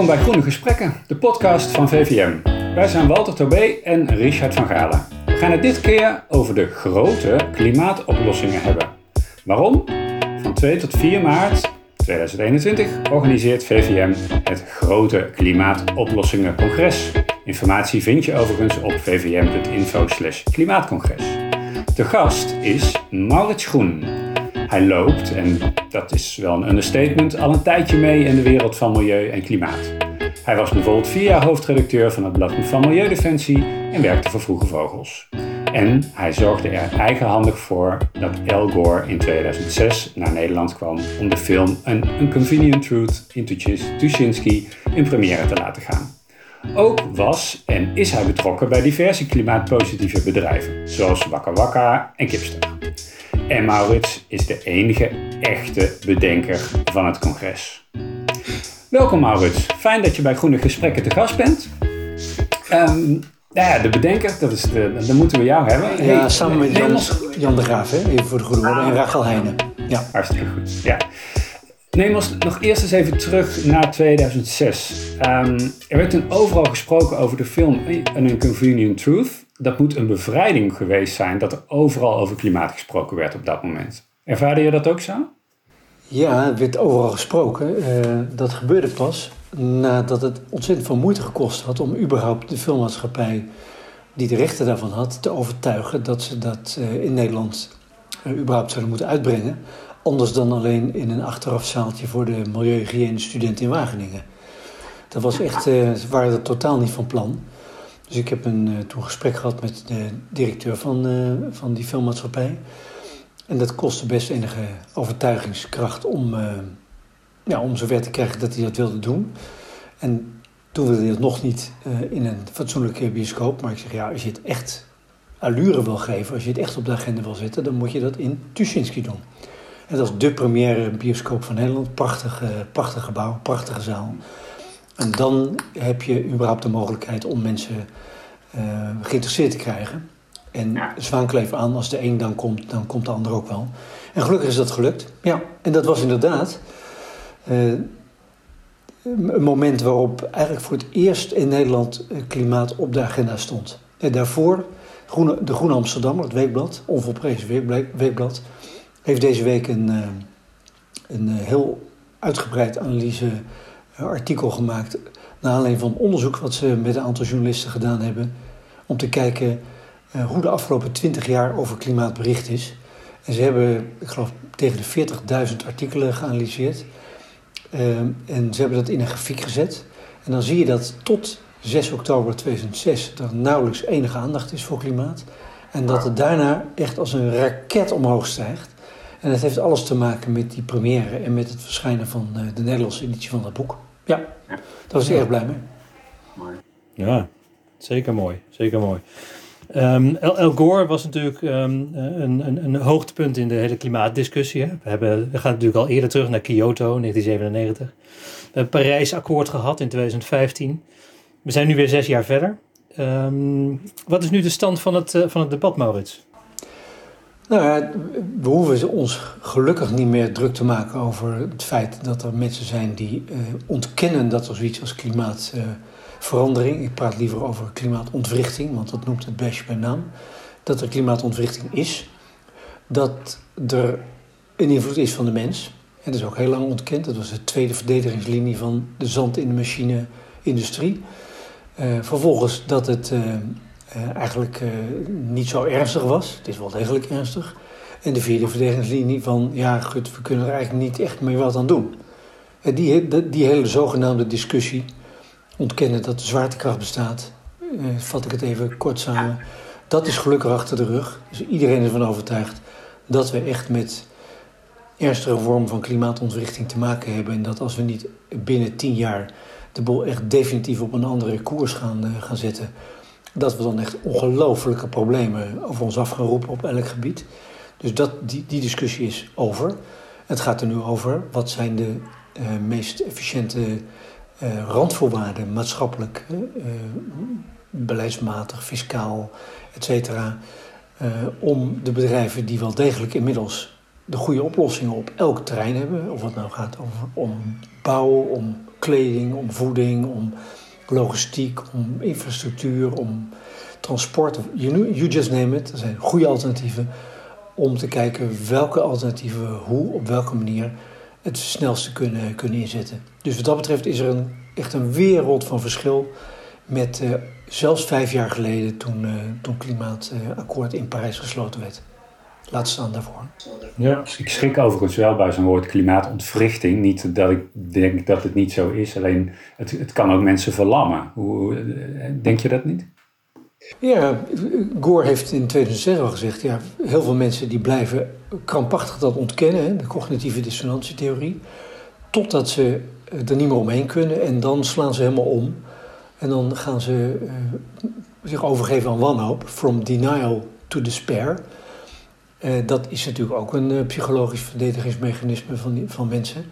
Welkom bij Groene Gesprekken, de podcast van VVM. Wij zijn Walter Tobé en Richard van Galen. We gaan het dit keer over de grote klimaatoplossingen hebben. Waarom? Van 2 tot 4 maart 2021 organiseert VVM het grote Klimaatoplossingen-congres. Informatie vind je overigens op vvm.info klimaatcongres. De gast is Maurits Groen. Hij loopt, en dat is wel een understatement, al een tijdje mee in de wereld van milieu en klimaat. Hij was bijvoorbeeld vier jaar hoofdredacteur van het blad van Milieudefensie en werkte voor Vroege Vogels. En hij zorgde er eigenhandig voor dat Al Gore in 2006 naar Nederland kwam om de film An Inconvenient Truth in Tuschinski in première te laten gaan. Ook was en is hij betrokken bij diverse klimaatpositieve bedrijven, zoals Wakka Wakka en Kipster. En Maurits is de enige echte bedenker van het congres. Welkom Maurits, fijn dat je bij Groene Gesprekken te gast bent. Um, ja, de bedenker, dat is de, dan moeten we jou hebben. Ja, samen met Jan, Jan de Graaf, hè? even voor de goede orde, en Rachel Heijnen. Ja. Hartstikke goed, ja. Neem ons nog eerst eens even terug naar 2006. Um, er werd toen overal gesproken over de film An Inconvenient Truth. Dat moet een bevrijding geweest zijn dat er overal over klimaat gesproken werd op dat moment. Ervaarde je dat ook zo? Ja, het werd overal gesproken. Uh, dat gebeurde pas nadat het ontzettend veel moeite gekost had om überhaupt de filmmaatschappij die de rechten daarvan had te overtuigen dat ze dat uh, in Nederland uh, überhaupt zouden moeten uitbrengen. Anders dan alleen in een achterafzaaltje voor de milieuhygiëne studenten in Wageningen. Dat was echt, ze waren er totaal niet van plan. Dus ik heb een, uh, toen gesprek gehad met de directeur van, uh, van die filmmaatschappij. En dat kostte best enige overtuigingskracht om, ja, om zover te krijgen dat hij dat wilde doen. En toen wilde hij dat nog niet in een fatsoenlijke bioscoop. Maar ik zeg, ja, als je het echt allure wil geven, als je het echt op de agenda wil zetten, dan moet je dat in Tuschinski doen. En dat is de première bioscoop van Nederland. Prachtig, prachtig gebouw, prachtige zaal. En dan heb je überhaupt de mogelijkheid om mensen uh, geïnteresseerd te krijgen. En ja. zwaankleef aan, als de een dan komt, dan komt de ander ook wel. En gelukkig is dat gelukt. Ja, en dat was inderdaad uh, een moment waarop eigenlijk voor het eerst in Nederland klimaat op de agenda stond. En daarvoor, Groene, de Groene Amsterdammer, het weekblad, onvolprezen weekblad, heeft deze week een, een heel uitgebreid analyse artikel gemaakt naar aanleiding van onderzoek wat ze met een aantal journalisten gedaan hebben om te kijken uh, hoe de afgelopen 20 jaar over klimaat bericht is. En ze hebben, ik geloof, tegen de 40.000 artikelen geanalyseerd. Uh, en ze hebben dat in een grafiek gezet. En dan zie je dat tot 6 oktober 2006 er nauwelijks enige aandacht is voor klimaat. En dat het daarna echt als een raket omhoog stijgt. En dat heeft alles te maken met die première en met het verschijnen van de Nederlandse editie van dat boek. Ja, ja. daar was ik erg blij mee. Mooi. Ja, zeker mooi. Zeker mooi. Um, El, Gore was natuurlijk um, een, een, een, hoogtepunt in de hele klimaatdiscussie. Hè. We, hebben, we gaan natuurlijk al eerder terug naar Kyoto, 1997. We hebben het Parijs-akkoord gehad in 2015. We zijn nu weer zes jaar verder. Um, wat is nu de stand van het, uh, van het debat, Maurits? Nou ja, we hoeven ons gelukkig niet meer druk te maken over het feit dat er mensen zijn die uh, ontkennen dat er zoiets als klimaatverandering, uh, ik praat liever over klimaatontwrichting, want dat noemt het best bij naam, dat er klimaatontwrichting is, dat er een invloed is van de mens. En dat is ook heel lang ontkend. Dat was de tweede verdedigingslinie van de zand in de machine-industrie. Uh, vervolgens dat het eigenlijk uh, niet zo ernstig was. Het is wel degelijk ernstig. En de vierde verdedigingslinie van, ja goed, we kunnen er eigenlijk niet echt meer wat aan doen. En die, die, hele zogenaamde discussie, ontkennen dat de zwaartekracht bestaat, vat ik het even kort samen. Dat is gelukkig achter de rug. Dus iedereen is ervan overtuigd dat we echt met ernstige vorm van klimaatontwrichting te maken hebben. En dat als we niet binnen tien jaar de boel echt definitief op een andere koers gaan, gaan zetten dat we dan echt ongelofelijke problemen over ons af gaan roepen op elk gebied. Dus dat, die, die discussie is over. Het gaat er nu over wat zijn de uh, meest efficiënte uh, randvoorwaarden, maatschappelijk, uh, beleidsmatig, fiscaal, et cetera. om de bedrijven die wel degelijk inmiddels de goede oplossingen op elk terrein hebben. Of het nou gaat over, om bouw, om kleding, om voeding, om logistiek, om infrastructuur, om transport. You, you just name it. Er zijn goede alternatieven om te kijken welke alternatieven hoe, op welke manier het snelste kunnen, kunnen inzetten. Dus wat dat betreft is er een, echt een wereld van verschil met uh, zelfs vijf jaar geleden toen, uh, toen klimaatakkoord in Parijs gesloten werd. Laat staan daarvoor. Ja. Ik schrik overigens wel bij zo'n woord klimaatontwrichting. Niet dat ik denk dat het niet zo is, alleen het, het kan ook mensen verlammen. Hoe, eh, denk je dat niet? Ja, Gore heeft in 2006 al gezegd, ja, heel veel mensen die blijven krampachtig dat ontkennen, hè, de cognitieve dissonantietheorie, totdat ze er niet meer omheen kunnen en dan slaan ze helemaal om. En dan gaan ze uh, zich overgeven aan wanhoop, from denial to despair. Uh, dat is natuurlijk ook een uh, psychologisch verdedigingsmechanisme van, van mensen.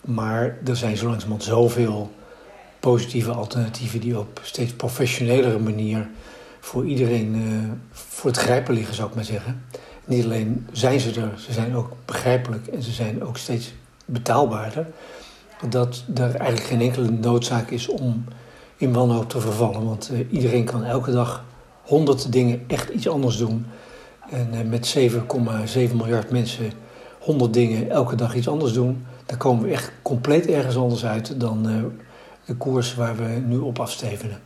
Maar er zijn zo langzamerhand zoveel positieve alternatieven die op steeds professionelere manier voor iedereen uh, voor het grijpen liggen, zou ik maar zeggen. Niet alleen zijn ze er, ze zijn ook begrijpelijk en ze zijn ook steeds betaalbaarder. Dat er eigenlijk geen enkele noodzaak is om in wanhoop te vervallen. Want iedereen kan elke dag honderd dingen echt iets anders doen. En uh, met 7,7 miljard mensen honderd dingen elke dag iets anders doen. Dan komen we echt compleet ergens anders uit dan de koers waar we nu op afstevenen.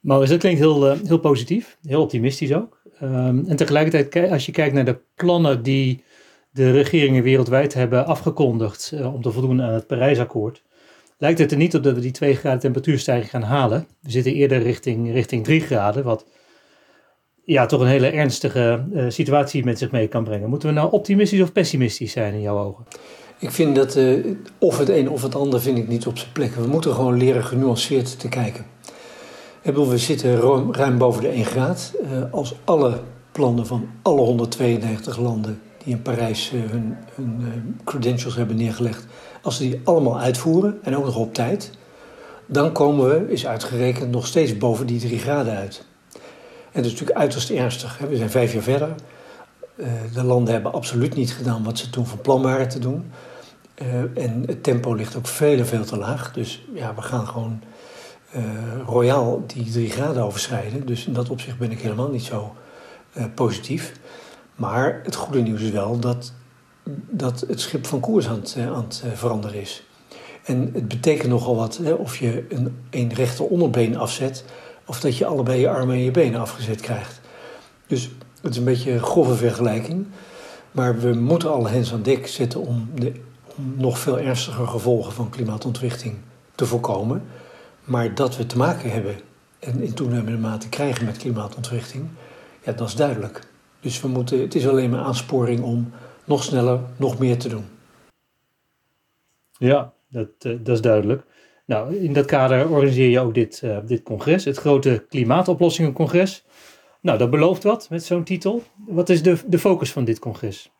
Maar dat klinkt heel, uh, heel positief, heel optimistisch ook. Um, en tegelijkertijd, als je kijkt naar de plannen die de regeringen wereldwijd hebben afgekondigd om te voldoen aan het Parijsakkoord, lijkt het er niet op dat we die 2 graden temperatuurstijging gaan halen. We zitten eerder richting, richting 3 graden, wat ja, toch een hele ernstige uh, situatie met zich mee kan brengen. Moeten we nou optimistisch of pessimistisch zijn in jouw ogen? Ik vind dat uh, of het een of het ander vind ik niet op zijn plek. We moeten gewoon leren genuanceerd te kijken. We zitten ruim boven de 1 graad. Uh, als alle plannen van alle 192 landen die in Parijs hun, hun credentials hebben neergelegd, als ze die allemaal uitvoeren en ook nog op tijd, dan komen we, is uitgerekend, nog steeds boven die 3 graden uit. Dat is natuurlijk uiterst ernstig. Hè? We zijn vijf jaar verder. de landen hebben absoluut niet gedaan wat ze toen van plan waren te doen. Uh, en het tempo ligt ook veel veel te laag. Dus ja, we gaan gewoon uh, royaal die drie graden overschrijden. Dus in dat opzicht ben ik helemaal niet zo positief. Maar het goede nieuws is wel dat, dat het schip van koers aan het, aan het veranderen is. En het betekent nogal wat hè, of je een, een rechter onderbeen afzet... of dat je allebei je armen en je benen afgezet krijgt. Dus het is een beetje een grove vergelijking. Maar we moeten alle hens aan dek zetten om de nog veel ernstiger gevolgen van klimaatontwrichting te voorkomen. Maar dat we te maken hebben en in toenemende mate krijgen met klimaatontwrichting, ja, dat is duidelijk. Dus we moeten, het is alleen maar aansporing om nog sneller, nog meer te doen. Ja, dat, uh, dat is duidelijk. Nou, in dat kader organiseer je ook dit, uh, dit congres, het grote Klimaatoplossingencongres. Nou, dat belooft wat met zo'n titel. Wat is de, de focus van dit congres?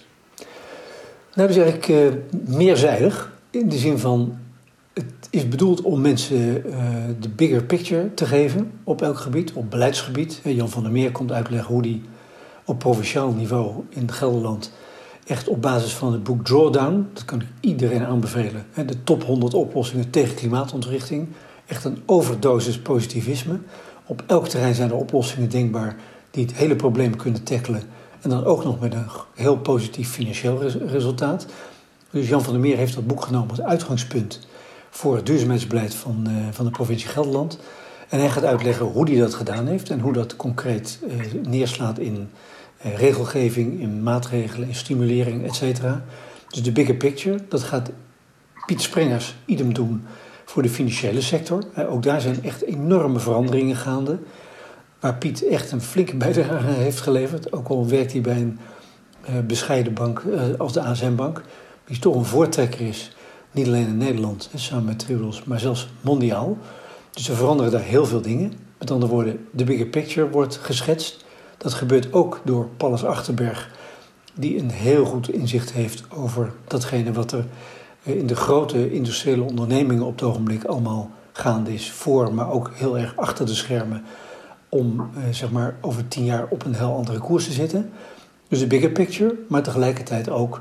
Nou, dat is eigenlijk uh, meerzijdig. In de zin van, het is bedoeld om mensen uh, de bigger picture te geven op elk gebied, op beleidsgebied. Jan van der Meer komt uitleggen hoe die op provinciaal niveau in Gelderland echt op basis van het boek Drawdown, dat kan ik iedereen aanbevelen, de top 100 oplossingen tegen klimaatontwrichting, echt een overdosis positivisme. Op elk terrein zijn er oplossingen denkbaar die het hele probleem kunnen tackelen en dan ook nog met een heel positief financieel resultaat. Dus Jan van der Meer heeft dat boek genomen als uitgangspunt voor het duurzaamheidsbeleid van, uh, van de provincie Gelderland. En hij gaat uitleggen hoe hij dat gedaan heeft en hoe dat concreet uh, neerslaat in regelgeving, in maatregelen, in stimulering, et cetera. Dus de bigger picture, dat gaat Piet Sprengers idem doen voor de financiële sector. ook daar zijn echt enorme veranderingen gaande waar Piet echt een flinke bijdrage heeft geleverd. Ook al werkt hij bij een uh, bescheiden bank als de ASM Bank. Die toch een voortrekker is. Niet alleen in Nederland, samen met Triodos, maar zelfs mondiaal. Dus er veranderen daar heel veel dingen. Met andere woorden, de bigger picture wordt geschetst. Dat gebeurt ook door Paulus Achterberg, die een heel goed inzicht heeft over datgene wat er eh, in de grote industriële ondernemingen op het ogenblik allemaal gaande is. Voor, maar ook heel erg achter de schermen om eh, zeg maar over tien jaar op een heel andere koers te zitten. Dus de bigger picture, maar tegelijkertijd ook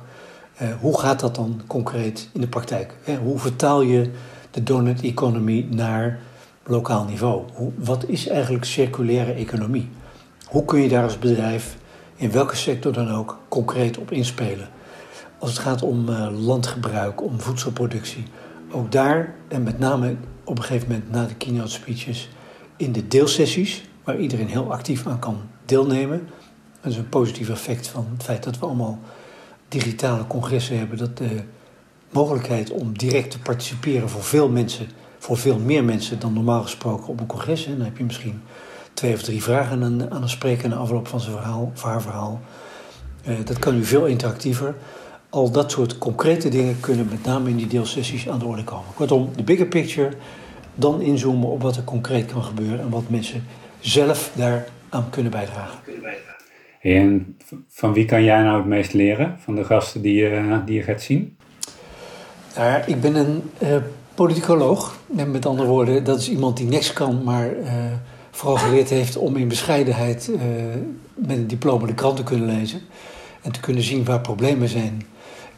uh, hoe gaat dat dan concreet in de praktijk? hoe vertaal je de donut economy naar lokaal niveau? Wat is eigenlijk circulaire economie? Hoe kun je daar als bedrijf, in welke sector dan ook, concreet op inspelen? Als het gaat om uh, landgebruik, om voedselproductie, ook daar, en met name op een gegeven moment na de keynote speeches, in de deelsessies, waar iedereen heel actief aan kan deelnemen. Dat is een positief effect van het feit dat we allemaal digitale congressen hebben. Dat de mogelijkheid om direct te participeren voor veel mensen, voor veel meer mensen dan normaal gesproken op een congres. En dan heb je misschien twee of drie vragen aan, aan een spreker na afloop van zijn verhaal, of haar verhaal. Uh, dat kan nu veel interactiever. Al dat soort concrete dingen kunnen met name in die deelsessies aan de orde komen. Kortom, de bigger picture, dan inzoomen op wat er concreet kan gebeuren en wat mensen zelf daaraan kunnen bijdragen. En van wie kan jij nou het meest leren? Van de gasten die je, die je gaat zien? Nou, ik ben een uh, politicoloog. Met andere woorden, dat is iemand die niks kan, maar uh, vooral geleerd heeft om in bescheidenheid uh, met een diploma de krant te kunnen lezen. En te kunnen zien waar problemen zijn.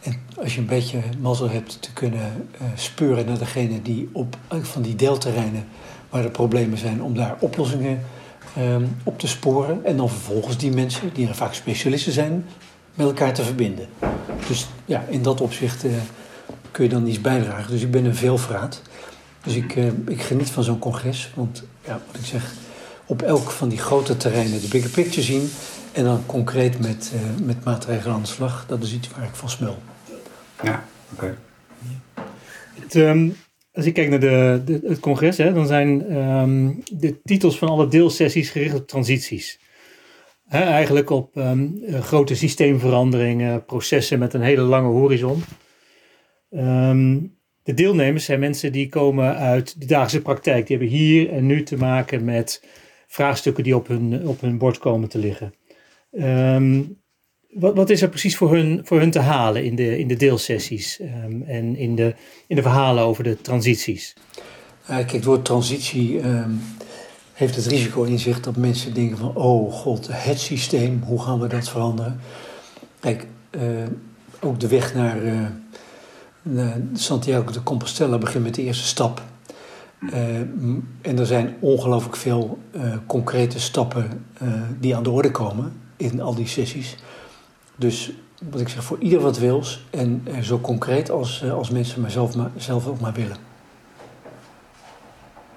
En als je een beetje mazzel hebt, te kunnen speuren naar degene die op van die deelterreinen waar de problemen zijn, om daar oplossingen Ehm, op te sporen. En dan vervolgens die mensen, die er vaak specialisten zijn, met elkaar te verbinden. Dus ja, in dat opzicht uh, kun je dan iets bijdragen. Dus ik ben een veelvraat. Dus ik, uh, ik geniet van zo'n congres. Want ja, wat ik zeg, op elk van die grote terreinen de bigger picture zien. En dan concreet met, uh, met maatregelen aan de slag. Dat is iets waar ik van smul. Ja, oké. Okay. Um, als ik kijk naar de, de het congres, hè, dan zijn um, de titels van alle deelsessies gericht op transities. Hè, eigenlijk op um, grote systeemveranderingen, processen met een hele lange horizon. Um, de deelnemers zijn mensen die komen uit de dagelijkse praktijk. Die hebben hier en nu te maken met vraagstukken die op hun, op hun bord komen te liggen. Wat, wat is er precies voor hun, voor hun te halen in de, in de deelsessies um, en in de, in de verhalen over de transities? Uh, kijk, het woord transitie um, heeft het risico in zich dat mensen denken van... oh god, het systeem, hoe gaan we dat veranderen? Kijk, uh, ook de weg naar, uh, naar, Santiago de Compostela begint met de eerste stap. En er zijn ongelooflijk veel concrete stappen die aan de orde komen in al die sessies... Dus wat ik zeg, voor ieder wat wils en zo concreet als, als mensen zelf, maar zelf ook maar willen.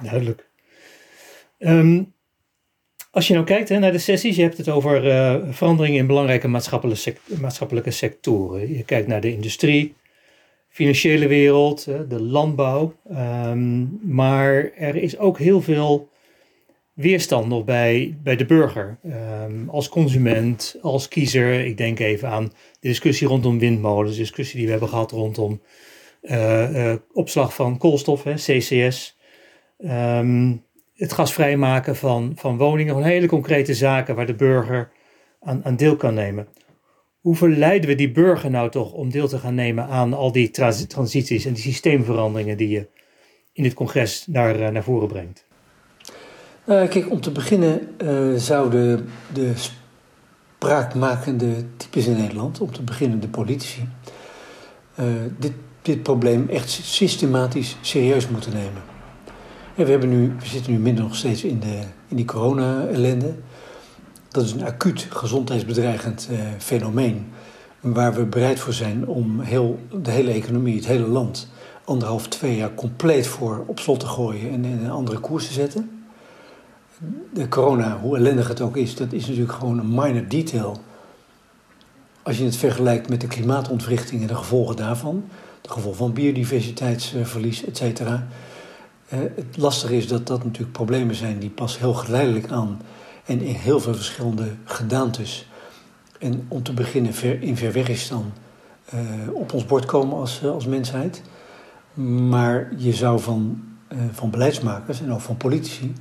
Duidelijk. Um, als je nou kijkt hè, naar de sessies, je hebt het over veranderingen in belangrijke maatschappelijke, maatschappelijke sectoren. Je kijkt naar de industrie, financiële wereld, de landbouw. Um, maar er is ook heel veel weerstand nog bij, bij de burger. Um, als consument, als kiezer. Ik denk even aan de discussie rondom windmolens, de discussie die we hebben gehad rondom uh, uh, opslag van koolstof, hè, CCS. Um, het gasvrij maken van, van woningen, van hele concrete zaken waar de burger aan, aan deel kan nemen. Hoe verleiden we die burger nou toch om deel te gaan nemen aan al die transities en die systeemveranderingen die je in dit congres naar, uh, naar voren brengt? Uh, kijk, om te beginnen uh, zouden de spraakmakende types in Nederland, om te beginnen de politici, dit, dit probleem echt systematisch serieus moeten nemen. En we, hebben nu, we zitten nu minder nog steeds in, de, in die corona-ellende. Dat is een acuut gezondheidsbedreigend fenomeen. Waar we bereid voor zijn om heel, de hele economie, het hele land, anderhalf, twee jaar compleet voor op slot te gooien en in een andere koers te zetten de corona, hoe ellendig het ook is, dat is natuurlijk gewoon een minor detail. Als je het vergelijkt met de klimaatontwrichting en de gevolgen daarvan, de gevolgen van biodiversiteitsverlies, et cetera. Eh, het lastige is dat dat natuurlijk problemen zijn die pas heel geleidelijk aan en in heel veel verschillende gedaantes. En om te beginnen in Verwegistan uh, op ons bord komen als, eh, als mensheid. Maar je zou van, uh, van beleidsmakers en ook van politici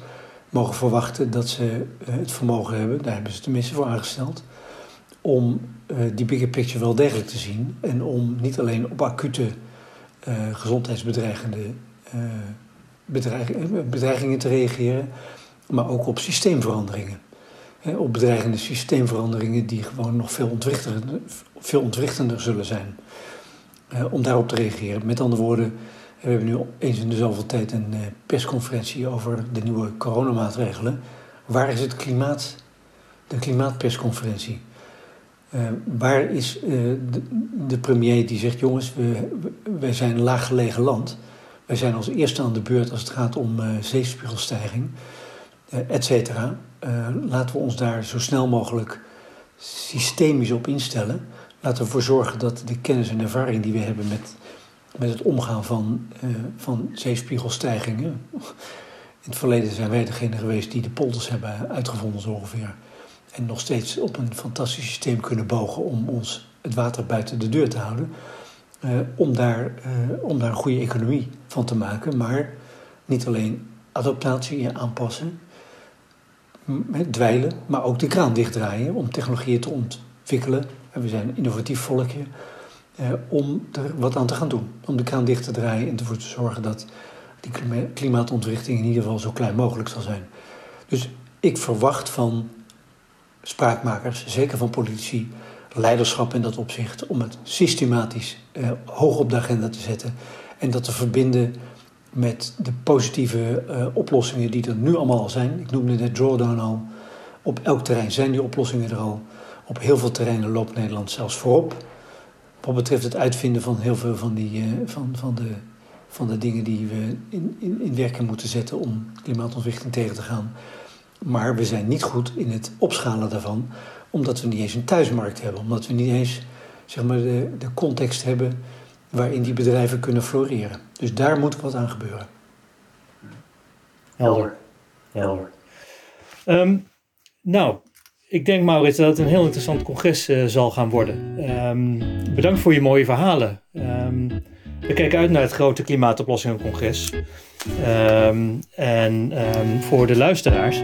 mogen verwachten dat ze eh, het vermogen hebben, daar hebben ze tenminste voor aangesteld, om die bigger picture wel degelijk te zien en om niet alleen op acute gezondheidsbedreigende bedreigingen te reageren, maar ook op systeemveranderingen. op bedreigende systeemveranderingen die gewoon nog veel ontwrichtender, veel ontwrichtender zullen zijn. om daarop te reageren. Met andere woorden, we hebben nu eens in de zoveel tijd een persconferentie over de nieuwe coronamaatregelen. Waar is het klimaat, de klimaatpersconferentie? Uh, waar is uh, de, premier die zegt: jongens, we, wij zijn een laaggelegen land. Wij zijn als eerste aan de beurt als het gaat om zeespiegelstijging, et cetera. laten we ons daar zo snel mogelijk systemisch op instellen. Laten we ervoor zorgen dat de kennis en ervaring die we hebben met, met het omgaan van, van zeespiegelstijgingen. In het verleden zijn wij degene geweest die de polders hebben uitgevonden, zo ongeveer en nog steeds op een fantastisch systeem kunnen bogen om ons het water buiten de deur te houden. Om, daar, om daar een goede economie van te maken. Maar niet alleen adaptatie en aanpassen, dweilen, maar ook de kraan dichtdraaien om technologieën te ontwikkelen. En we zijn een innovatief volkje. Uh, om er wat aan te gaan doen. Om de kraan dicht te draaien en ervoor te zorgen dat die klimaatontwrichting in ieder geval zo klein mogelijk zal zijn. Dus ik verwacht van spraakmakers, zeker van politici, leiderschap in dat opzicht, om het systematisch eh, hoog op de agenda te zetten en dat te verbinden met de positieve uh, oplossingen die er nu allemaal al zijn. Ik noemde net drawdown al. Op elk terrein zijn die oplossingen er al. Op heel veel terreinen loopt Nederland zelfs voorop. Wat betreft het uitvinden van heel veel van, die, uh, van, van, de, van de dingen die we in, in, in werking moeten zetten om klimaatontwikkeling tegen te gaan. Maar we zijn niet goed in het opschalen daarvan, omdat we niet eens een thuismarkt hebben. Omdat we niet eens zeg maar, de, de context hebben waarin die bedrijven kunnen floreren. Dus daar moet wat aan gebeuren. Helder. Helder. Um, nou, ik denk Maurits dat het een heel interessant congres uh, zal gaan worden. Um, bedankt voor je mooie verhalen. Um, we kijken uit naar het grote klimaatoplossingencongres. En voor de luisteraars,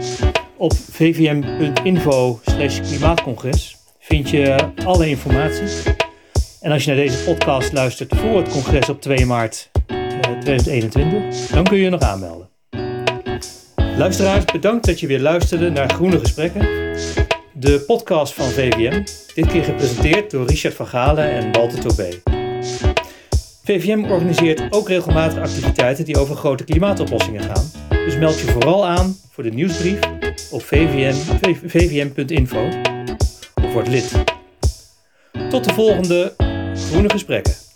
op vvm.info klimaatcongres vind je alle informatie. En als je naar deze podcast luistert voor het congres op 2 maart 2021, dan kun je je nog aanmelden. Luisteraars, bedankt dat je weer luisterde naar Groene Gesprekken. De podcast van VVM, dit keer gepresenteerd door Richard van Galen en Walter Tobé. VVM organiseert ook regelmatig activiteiten die over grote klimaatoplossingen gaan. Dus meld je vooral aan voor de nieuwsbrief op vvm.info of word lid. Tot de volgende Groene Gesprekken.